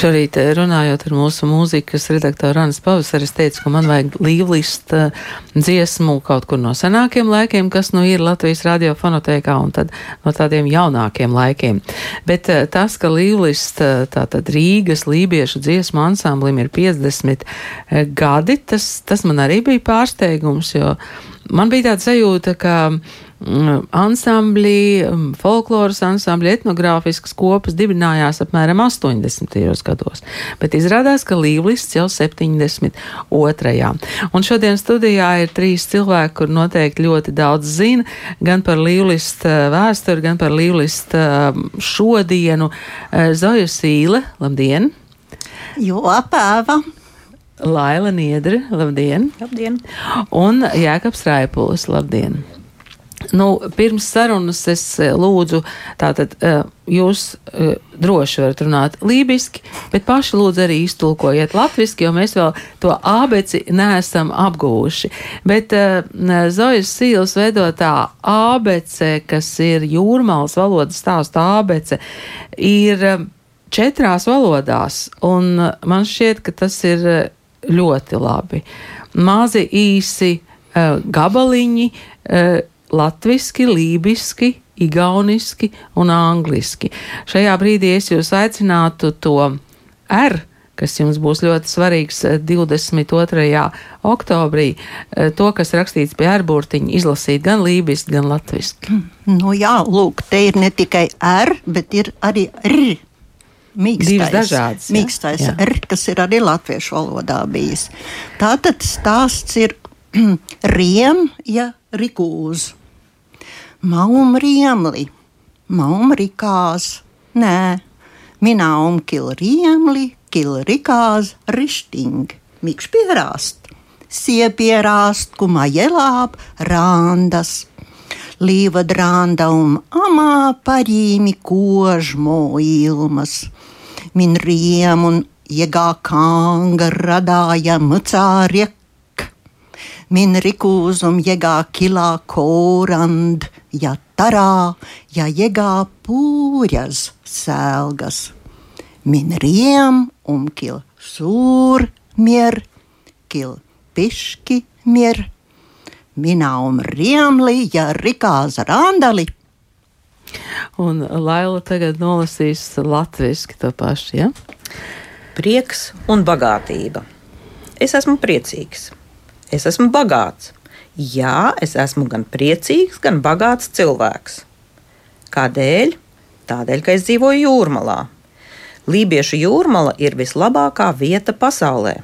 Šorīt eh, runājot ar mūsu mūzikas redaktoru Anas Pavasari, es teicu, ka man vajag līvlist uh, dziesmu kaut kur no senākiem laikiem, kas nu ir Latvijas radiofonotēkā un tad no tādiem jaunākiem laikiem. Bet uh, tas, ka līvlist uh, tātad Rīgas lībiešu dziesmu ansamblim ir 50 gadi, tas, tas man arī bija pārsteigums, jo man bija tāda sajūta, ka Mm, ansambļi, mm, folkloras ansambļi, etnogrāfiskas kopas dibinājās apmēram 80. gados, bet izrādās, ka līvlists jau 72. Un šodien studijā ir trīs cilvēki, kur noteikti ļoti daudz zina gan par līvlista eh, vēsturi, gan par līvlista eh, šodienu. Eh, Zoja Sīle, labdien! Jo apēva! Laila Niedra, labdien! Labdien! Un Jēkabs Raipulis, labdien! Nu, pirms sarunas es e, lūdzu, tātad e, jūs e, droši varat runāt lībiski, bet paši lūdzu arī iztulkojiet latviski, jo mēs vēl to ābeci neesam apguvuši. Bet Zojas Sīles veidotā ābece, kas ir jūrmālas valodas stāsta ābece, ir četrās valodās, un man šķiet, ka tas ir ļoti labi. Mazi īsi gabaliņi latviski, lībiski, igauniski un angliski. Šajā brīdī es jūs aicinātu to R, kas jums būs ļoti svarīgs 22. Eh, oktobrī, eh, to, kas rakstīts pie ārburtiņa, izlasīt gan lībiski, gan latviski. Nu jā, lūk, te ir ne tikai R, bet ir arī R. Mīkstais, Divas dažādas. Ja? Mīkstais jā. R, kas ir arī latviešu valodā bijis. Tātad stāsts ir riem, ja rikūz. Maum riemli, maum rikās, nē, minām kil riemli, kil rikās. Rišting, mikš pierāst, siepierāst, kuma jelāp rāndas. Līva drānda un amā parīmi kožmo ilmas. Min riem un iegā kanga radāja mucāriek min rikūzum jegā kilā korand, ja tarā, ja jegā pūļas sēlgas. Min riem um kil sūr mier, kil piški mier, minā um riemli, ja rikāza randali. Un Laila tagad nolasīs latviski to pašu, ja? Prieks un bagātība. Es esmu priecīgs Es esmu bagāts. Jā, es esmu gan priecīgs, gan bagāts cilvēks. Kādēļ? Tādēļ, ka es dzīvoju jūrmalā. Lībiešu jūrmala ir vislabākā vieta pasaulē.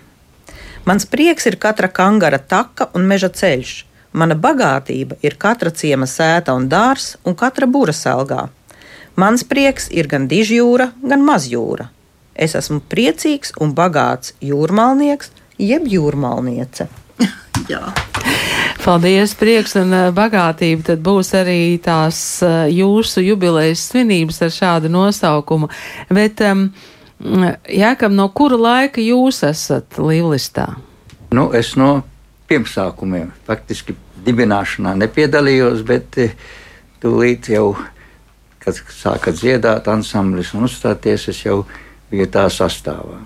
Mans prieks ir katra kangara taka un meža ceļš. Mana bagātība ir katra ciema sēta un dārs un katra būra selgā. Mans prieks ir gan dižjūra, gan mazjūra. Es esmu priecīgs un bagāts jūrmalnieks, jeb jūrmalniece. Jā. Paldies, prieks un eh, bagātība. Tad būs arī tās eh, jūsu jubilejas svinības ar šādu nosaukumu. Bet, um, Jākam, no kura laika jūs esat līvlistā? Nu, es no pirmsākumiem faktiski dibināšanā nepiedalījos, bet eh, tūlīt jau, kad sāka dziedāt ansamblis un uzstāties, es jau biju tā sastāvā.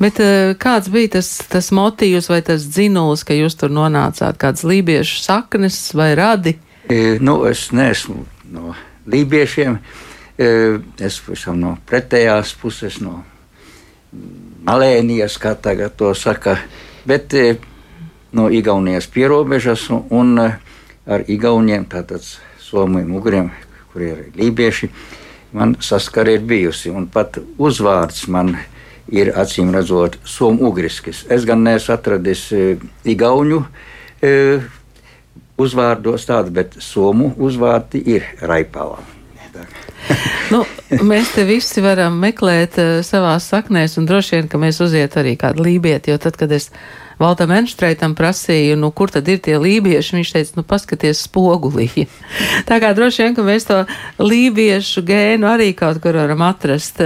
Bet eh, kāds bija tas, tas motīvs vai tas dzinulis, ka jūs tur nonācāt? Kāds lībiešu saknes vai radi? E, nu, es neesmu no lībiešiem. E, es esmu no pretējās puses, no Malēnijas, kā tagad to saka, bet e, no Igaunijas pierobežas un, un e, ar Igauniem, tātad Somiem, Ugriem, kur ir lībieši, man saskara ir bijusi. Un pat uzvārds man ir ir acīm redzot somu-ugriskis. Es gan neesmu atradis e, igauņu e, uzvārdos tādu, bet somu uzvārdi ir raipālā. Nu, mēs te visi varam meklēt uh, savās saknēs, un droši vien, ka mēs uziet arī kādu lībieti, jo tad, kad es Valtam Enštreitam prasīju, nu, kur tad ir tie lībieši, viņš teica, nu, paskaties spogulī. Tā kā droši vien, ka mēs to lībiešu gēnu arī kaut kur varam atrast.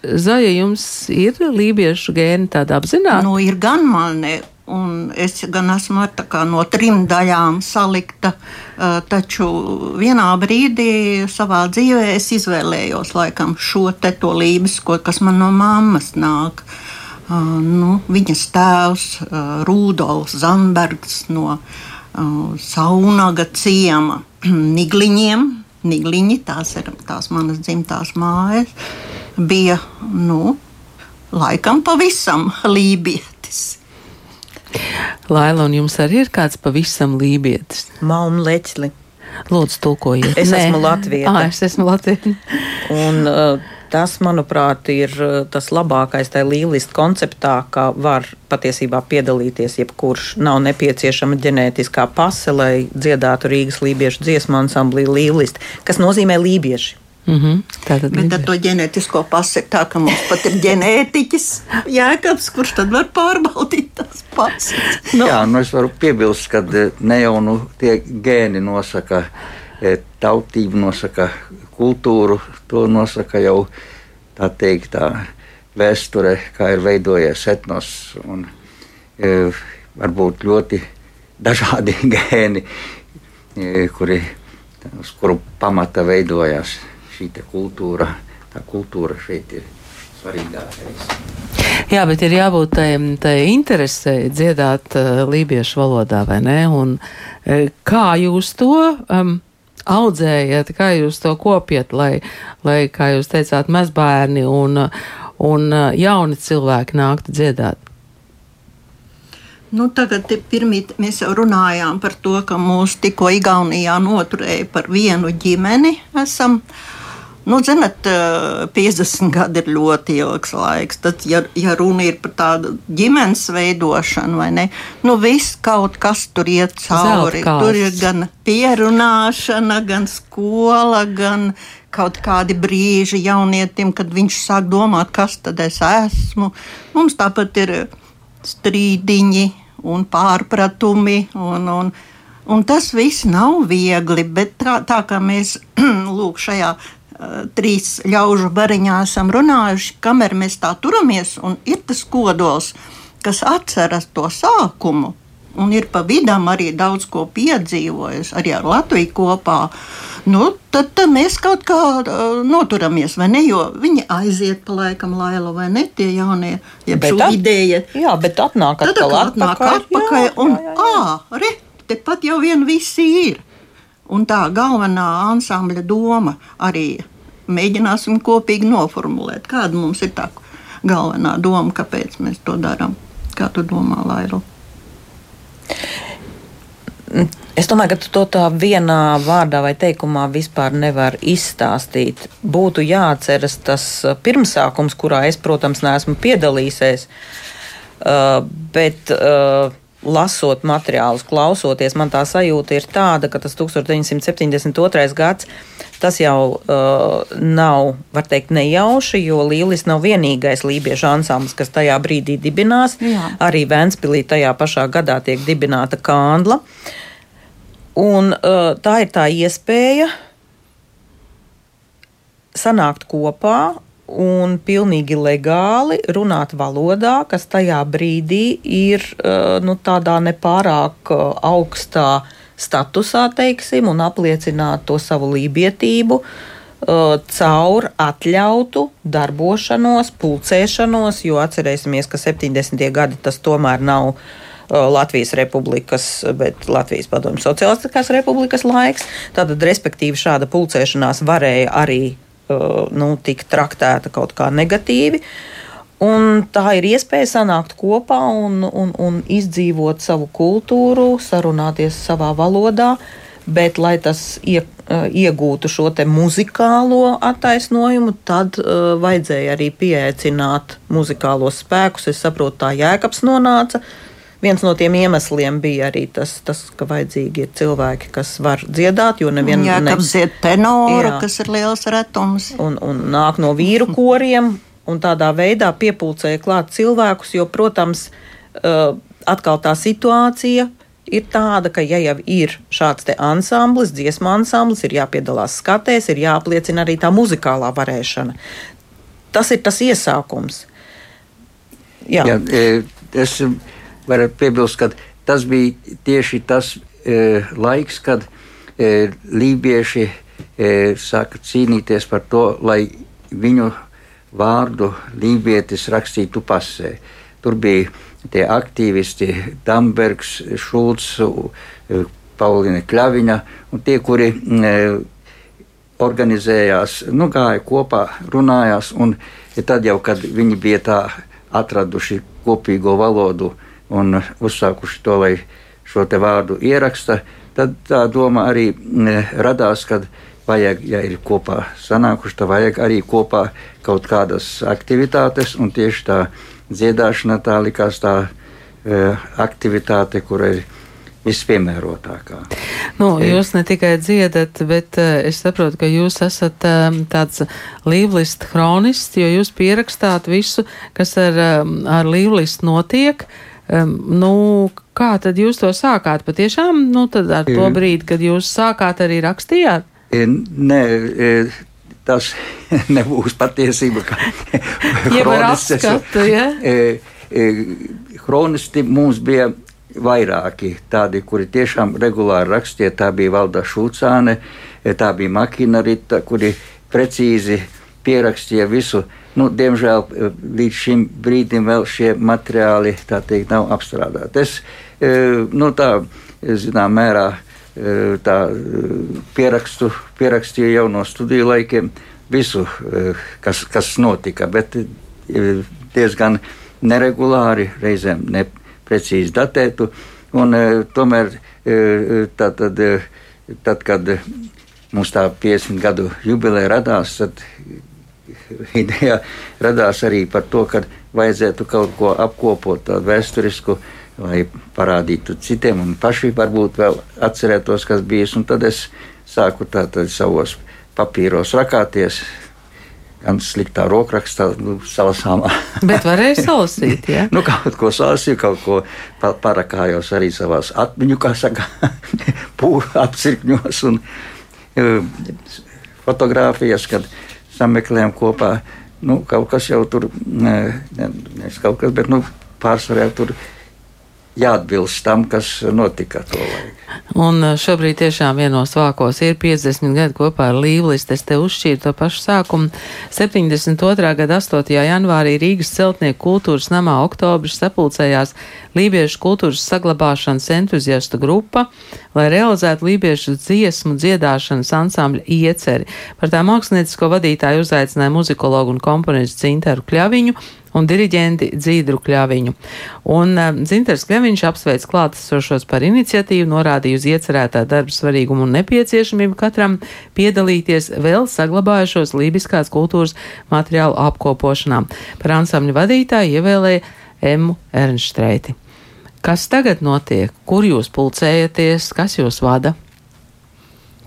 Zoja, jums ir lībiešu gēni tāda apzināta? Nu, ir gan mani. Es gan esmu kā no trim daļām salikta, taču vienā brīdī savā dzīvē es izvēlējos laikam šo te to lībisko, kas man no mammas nāk. Nu, viņas tēvs Rudolfs Zandbergs no Saunaga ciema Nigliņiem. Nigliņi, tās ir tās manas dzimtās mājas, bija nu, laikam pavisam lībietis. Laila, un jums arī ir kāds pavisam lībietis? Mauma leķli. Lūdzu, tulkojiet. Es Nē. esmu Latvija. Ah, es esmu Latvija. un, uh, tas, manuprāt, ir tas labākais tajā līnijas konceptā, kā var patiesībā piedalīties jebkurš. Nav nepieciešama ģenētiskā pase, lai dziedātu Rīgas lībiešu dziesmu ansamblī līnijas, kas nozīmē lībieši. Mm -hmm. Tātad Bet ar to ģenētisko pasi ir tā, ka mums pat ir ģenētiķis, jēkabs, kurš tad var pārbaudīt tās pases. Nu. Jā, nu es varu piebilst, ka e, ne jau nu, tie gēni nosaka e, tautību, nosaka kultūru, to nosaka jau tā teikt tā vēsture, kā ir veidojies etnos un e, varbūt ļoti dažādi gēni, e, kuri, uz kuru pamata veidojās šī kultūra, tā kultūra šeit ir svarīgākais. Jā, bet ir jābūt tai, interesei dziedāt uh, lībiešu valodā, vai ne? Un uh, kā jūs to um, audzējat, kā jūs to kopjat, lai, lai kā jūs teicāt, mazbērni un, un uh, jauni cilvēki nāktu dziedāt? Nu, tagad pirmīt, mēs jau runājām par to, ka mūs tikko Igaunijā noturēja par vienu ģimeni. Esam uh, Nu, zinat, 50 gadi ir ļoti ilgs laiks. Tad, ja, ja runa ir par tādu ģimenes veidošanu, vai ne, nu viss kaut kas tur iet cauri. Tur ir gan pierunāšana, gan skola, gan kaut kādi brīži jaunietim, kad viņš sāk domāt, kas tad es esmu. Mums tāpat ir strīdiņi un pārpratumi. Un, un, un tas viss nav viegli, bet tā, tā kā mēs lūk šajā trīs ļaužu bariņā esam runājuši, kamēr mēs tā turamies, un ir tas kodols, kas atceras to sākumu. Un ir pa vidam arī daudz ko piedzīvojis, arī ar Latviju kopā. Nu, tad, tad mēs kaut kā uh, noturamies, vai ne? Jo viņi aiziet pa laikam, Laila, vai ne? Tie jaunie, jeb šī ideja. Jā, bet atnāk atkal tad, atpakaļ. Atnāk atpakaļ jā, un, jā, jā, jā. ā, re, tepat jau vien visi ir. Un tā galvenā ansambļa doma arī mēģināsim kopīgi noformulēt, kāda mums ir tā galvenā doma, kāpēc mēs to darām. Kā tu domā, Laila? Es domāju, ka tu to tā vienā vārdā vai teikumā vispār nevar izstāstīt. Būtu jāatceras tas uh, pirmsākums, kurā es, protams, neesmu piedalījies, uh, bet uh, lasot materiālus, klausoties, man tā sajūta ir tāda, ka tas 1972. gads Tas jau uh, nav, var teikt, nejauši, jo Līlis nav vienīgais lībiešu ansamblis, kas tajā brīdī dibinās. Jā. Arī Vēnspilī tajā pašā gadā tiek dibināta kāndla. Un uh, tā ir tā iespēja sanākt kopā un pilnīgi legāli runāt valodā, kas tajā brīdī ir uh, nu, tādā nepārāk uh, augstā statusā, teiksim, un apliecināt to savu lībietību uh, caur atļautu darbošanos, pulcēšanos, jo atcerēsimies, ka 70. gadi tas tomēr nav. Latvijas republikas, bet Latvijas Padomju Socialistiskās republikas laiks. Tātad, respektīvi, šāda pulcēšanās varēja arī nu, tikt traktēta kaut kā negatīvi. Un tā ir iespēja sanākt kopā un, un, un izdzīvot savu kultūru, sarunāties savā valodā, bet, lai tas ie, iegūtu šo muzikālo attaisnojumu, tad uh, vajadzēja arī pieaicināt muzikālos spēkus. Es saprotu, tā jēkabs nonāca. Viens no tiem iemesliem bija arī tas, tas ka vajadzīgi ir cilvēki, kas var dziedāt, jo nevienam ir. Jā, kāpēc ir tenora, jā. kas ir liels retums. Un, un nāk no vīru koriem un tādā veidā piepulcēja klāt cilvēkus, jo, protams, uh, atkal tā situācija ir tāda, ka, ja jau ir šāds ansamblis, dziesmu ansamblis, ir jāpiedalās skatēs, ir jāapliecina arī tā muzikālā varēšana. Tas ir tas iesākums. Jā. Jā, e, es varat piebilst, ka tas bija tieši tas e, laiks, kad e, lībieši e, sāka cīnīties par to, lai viņu vārdu lībietis rakstītu pasē. Tur bija tie aktīvisti, Dambergs, Šulcs, e, Paulina Kļaviņa un tie, kuri e, organizējās, nu, gāja kopā, runājās. Un tad jau, kad viņi bija tā atraduši kopīgo valodu un uzsākuši to, lai šo te vārdu ieraksta, tad tā doma arī radās, kad vajag, ja ir kopā sanākuši, tad vajag arī kopā kaut kādas aktivitātes, un tieši tā dziedāšana tā likās tā e, aktivitāte, kur ir vispiemērotākā. Nu, jūs ne tikai dziedat, bet uh, es saprotu, ka jūs esat um, tāds līvlist hronists, jo jūs pierakstāt visu, kas ar, um, ar līvlistu notiek. Um, nu, kā tad jūs to sākāt? Patiešām, nu, tad ar to brīdi, kad jūs sākāt arī rakstījāt? Nē, tas nebūs patiesība. Jau ar apskatu, ja? Hronisti mums bija vairāki tādi, kuri tiešām regulāri rakstīja. Tā bija Valda Šulcāne, tā bija Makina Rita, kuri precīzi pierakstīja visu. Nu, diemžēl līdz šim brīdim vēl šie materiāli teikt, nav apstrādāti. Es nu, tā, zinām, mērā tā, pierakstu, pierakstīju jau no studiju laikiem visu, kas, kas notika, bet diezgan neregulāri, reizēm ne, precīzi datētu. Un, tomēr, tā, tad, tad, kad mums tā 50 gadu jubileja radās, tad ideja radās arī par to, ka vajadzētu kaut ko apkopot tādu vēsturisku, lai parādītu citiem un paši varbūt vēl atcerētos, kas bijis. Un tad es sāku tātad savos papīros rakāties, gan sliktā rokrakstā, nu, salasāmā. Bet varēja salasīt, jā? Ja? nu, kaut ko salasīju, kaut ko parakājos arī savās atmiņu, kā saka, pūļu apcirkņos un uh, fotogrāfijas, kad sameklējām kopā. Nu, kaut kas jau tur, ne, ne, ne kaut kas, bet nu, pārsvarā tur jāatbilst tam, kas notika to laiku. Un uh, šobrīd tiešām vienos vākos ir 50 gadi kopā ar Līvlistu. Es te uzšķīru to pašu sākumu. 72. gada 8. janvārī Rīgas celtnieku kultūras namā oktobris sapulcējās Lībiešu kultūras saglabāšanas entuziastu grupa, lai realizētu lībiešu dziesmu dziedāšanas ansambļa ieceri. Par tā māksliniecisko vadītāju uzaicināja muzikologu un komponistu Cinteru Kļaviņu un diriģenti Dzīdru Kļaviņu. Un Dzinters Kļaviņš apsveic klātesošos par iniciatīvu, norādīja uz iecerētā darba svarīgumu un nepieciešamību katram piedalīties vēl saglabājušos lībiskās kultūras materiālu apkopošanā. Par ansambļu vadītāju ievēlēja Emu Ernštreiti. Kas tagad notiek? Kur jūs pulcējaties? Kas jūs vada?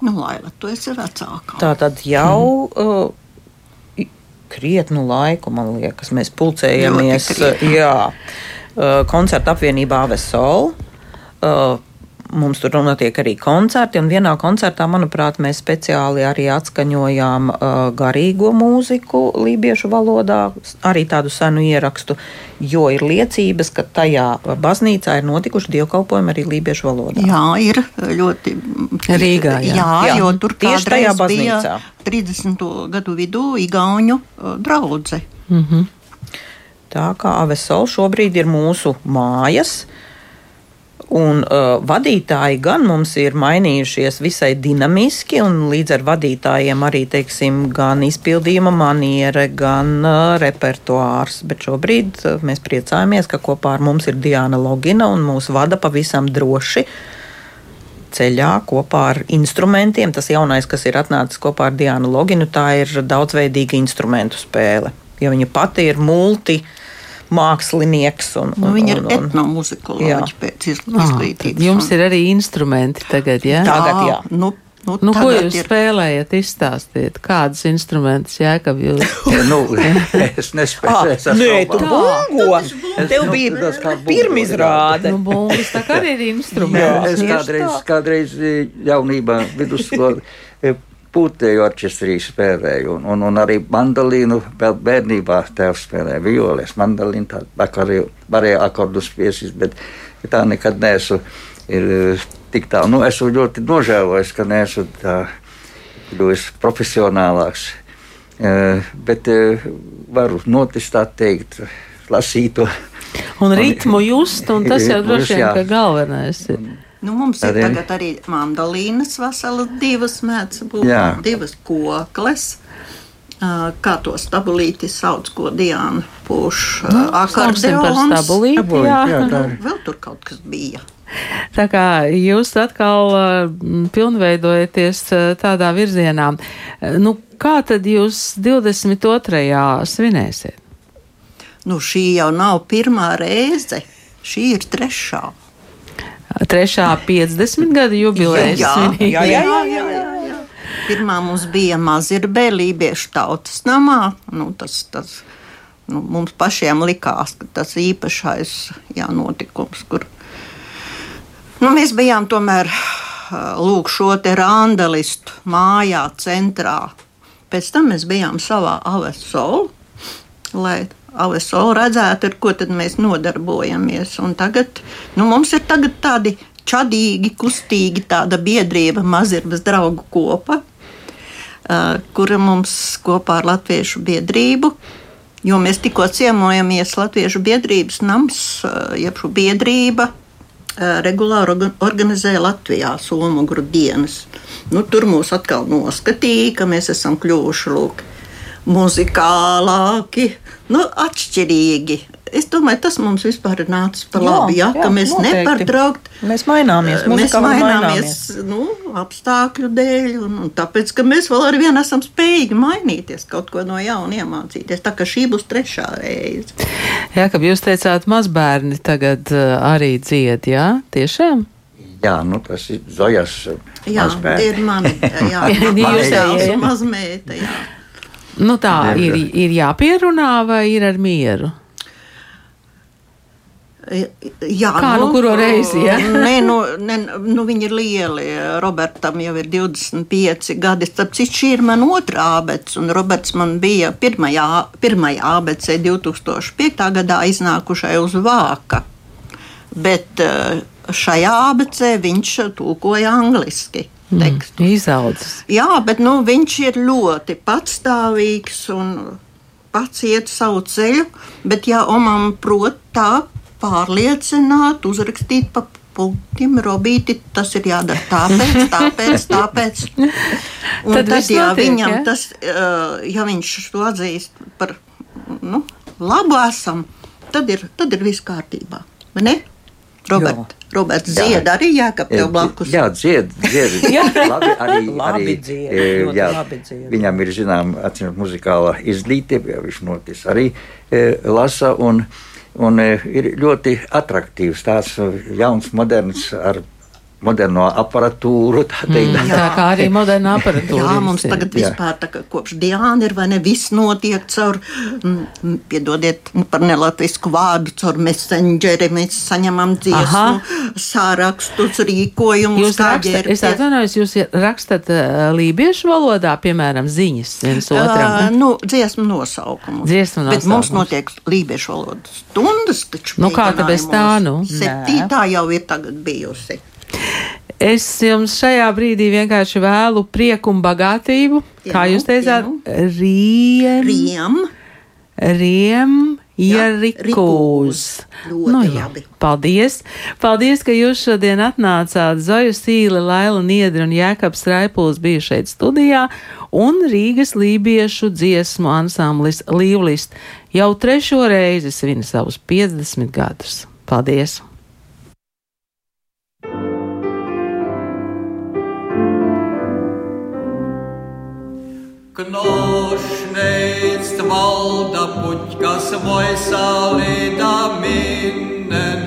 Nu, Laila, tu esi vecāka. Tā tad jau. Mm. Uh, krietnu laiku, man liekas, mēs pulcējamies. Jā, koncerta apvienībā Vesol. Mums tur notiek arī koncerti, un vienā koncertā, manuprāt, mēs speciāli arī atskaņojām uh, garīgo mūziku lībiešu valodā, arī tādu senu ierakstu, jo ir liecības, ka tajā baznīcā ir notikuši dievkalpojumi arī lībiešu valodā. Jā, ir ļoti Rīgā. Jā, jā, jā jo tur tieši tajā baznīcā. 30. gadu vidū Igauņu draudze. Mm -hmm. Tā kā Avesol šobrīd ir mūsu mājas. Un uh, vadītāji gan mums ir mainījušies visai dinamiski, un līdz ar vadītājiem arī teiksim, gan izpildījuma maniera, gan uh, repertuārs. Bet šobrīd uh, mēs priecājamies, ka kopā ar mums ir Diana Logina un mūs vada pavisam droši ceļā kopā ar instrumentiem. Tas jaunais, kas ir atnācis kopā ar Diānu Loginu, tā ir daudzveidīga instrumentu spēle. Jo viņa pati ir multi mākslinieks. Un, un, nu, viņa ir etnomuzikoloģija pēc izglītības. Ah, jums ir arī instrumenti tagad, jā? Tagad, jā. Nu, Nu, nu, ko jūs ir... spēlējat? Izstāstiet, kādus instrumentus jēkab jūs? nu, es nespēju. Ah, nē, tu bungo. Tev nu, bija pirmizrāde. Nu, bungas tā kā arī ir instruments. Jā, es kādreiz, kādreiz jaunībā vidusskolā pūtēju orķestrī spēlēju, un, un, un arī mandolīnu vēl bērnībā tēvs spēlēja violes, mandolīnu, tā varēja, varēja akordus piesist, bet tā nekad neesmu ir tik tālu. Nu, esmu ļoti nožēlojis, ka neesmu tā kļuvis profesionālāks, uh, bet uh, varu notis tā teikt, lasīt to. Un ritmu just, un tas jau droši vien ir galvenais. Ir. Nu, mums ir arī. tagad arī mandolīnas, veselas divas mētas, būs divas kokles. Kā to stabulīti sauc, ko Diana pūš nu, akordeons. Stabulīti, jā. jā, tā ir. Vēl tur kaut kas bija. Tā kā jūs atkal uh, pilnveidojaties uh, tādā virzienā, nu, kā tad jūs 22. svinēsiet? Nu, šī jau nav pirmā reize, šī ir trešā trešā 50 gadu jubilejas svinība. Jā, jā, jā, jā, jā, jā. Pirmā mums bija Mazirbē, Lībiešu tautas namā. Nu, tas, tas, nu, mums pašiem likās, ka tas īpašais jā, notikums, kur nu, mēs bijām tomēr lūk šo te randalistu mājā centrā. Pēc tam mēs bijām savā Avesolu, lai ASO redzētu, ar ko mēs nodarbojamies. Un tagad nu, mums ir tādi čadīgi, kustīgi tāda biedrība, Mazirbas draugu kopa, uh, kura mums kopā ar Latviešu biedrību. Jo mēs tikko ciemojamies Latviešu biedrības nams, uh, jeb šo biedrība uh, regulāri organizē Latvijā Somogru dienas. Nu, tur mūs atkal noskatīja, ka mēs esam kļuvuši lūk, muzikālāki, nu, atšķirīgi. Es domāju, tas mums vispār ir nācis par labu. Jā, jā, ka mēs noteikti. nepārtraukti mēs maināmies. Mēs maināmies, maināmies. Nu, apstākļu dēļ, un, un tāpēc, ka mēs vēl ar vienu esam spējīgi mainīties, kaut ko no jauna iemācīties. Tā kā šī būs trešā reize. Jā, ka jūs teicāt, mazbērni tagad uh, arī dzied, jā, tiešām? Jā, nu, tas ir Zojas. Jā, mazbērni. ir mani. Jā, jā, jā, mazmeita. Jā. Nu tā ir, ir jāpierunā vai ir ar mieru? Jā, Kā nu, nu kuru reizi? Ja? nē, nu, ne, nu, viņi ir lieli. Robertam jau ir 25 gadi. Tāpēc šī ir mana otrā abece, un Roberts man bija pirmajā, pirmajā abecē 2005. gadā iznākušai uz vāka. Bet eh, šajā abecē viņš tulkoja angliski tekstu. Mm, izaudzis. Jā, bet nu, viņš ir ļoti patstāvīgs un pats iet savu ceļu. Bet, ja Omam prot tā pārliecināt, uzrakstīt pa punktiem, robīti, tas ir jādara tāpēc, tāpēc, tāpēc. Un tad, tad ja notiek, viņam ja? tas, ja viņš to atzīst par nu, labu esam, tad ir, tad ir viss kārtībā. Ne? Robert, Roberts dzied arī, jā, ka tev blakus. Jā, dzied, dzied. jā. labi, arī, labi arī, dzied, e, jā, labi dzied. Viņam ir, zinām, atcīmot muzikālā izglītība, viņš notis arī e, lasa un, un e, ir ļoti atraktīvs, tāds jauns, moderns ar moderno aparatūru. Tā, teikt, mm, tā kā arī moderna aparatūra. Jā, mums tagad jā. vispār tā kā kopš Diāna ir vai ne viss notiek caur, mm, piedodiet par nelatvisku vārdu, caur messengeri. Mēs saņemam dziesmu, sārakstus, rīkojumus. Jūs rakstat, es atvainojos, jūs rakstat uh, lībiešu valodā, piemēram, ziņas viens otram. Uh, nu, dziesmu nosaukumu. Dziesmu nosaukumu. Bet mums notiek lībiešu valodas stundas, taču. Nu, kā tad bez tā, nu? Septītā jau ir tagad bijusi. Es jums šajā brīdī vienkārši vēlu prieku un bagātību. Jā, kā jūs teicāt, riem, riem, riem ierikūs. Nu, jā, paldies! Paldies, ka jūs šodien atnācāt. Zoju Sīle, Laila Niedri un Jēkabs Raipuls bija šeit studijā, un Rīgas lībiešu dziesmu ansamblis Līvlist jau trešo reizi svin savus 50 gadus. Paldies! Valda puķkas voisalida minnen.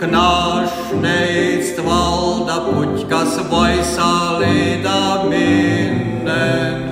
Knoschnetzt valda puķkas voisalida minnen.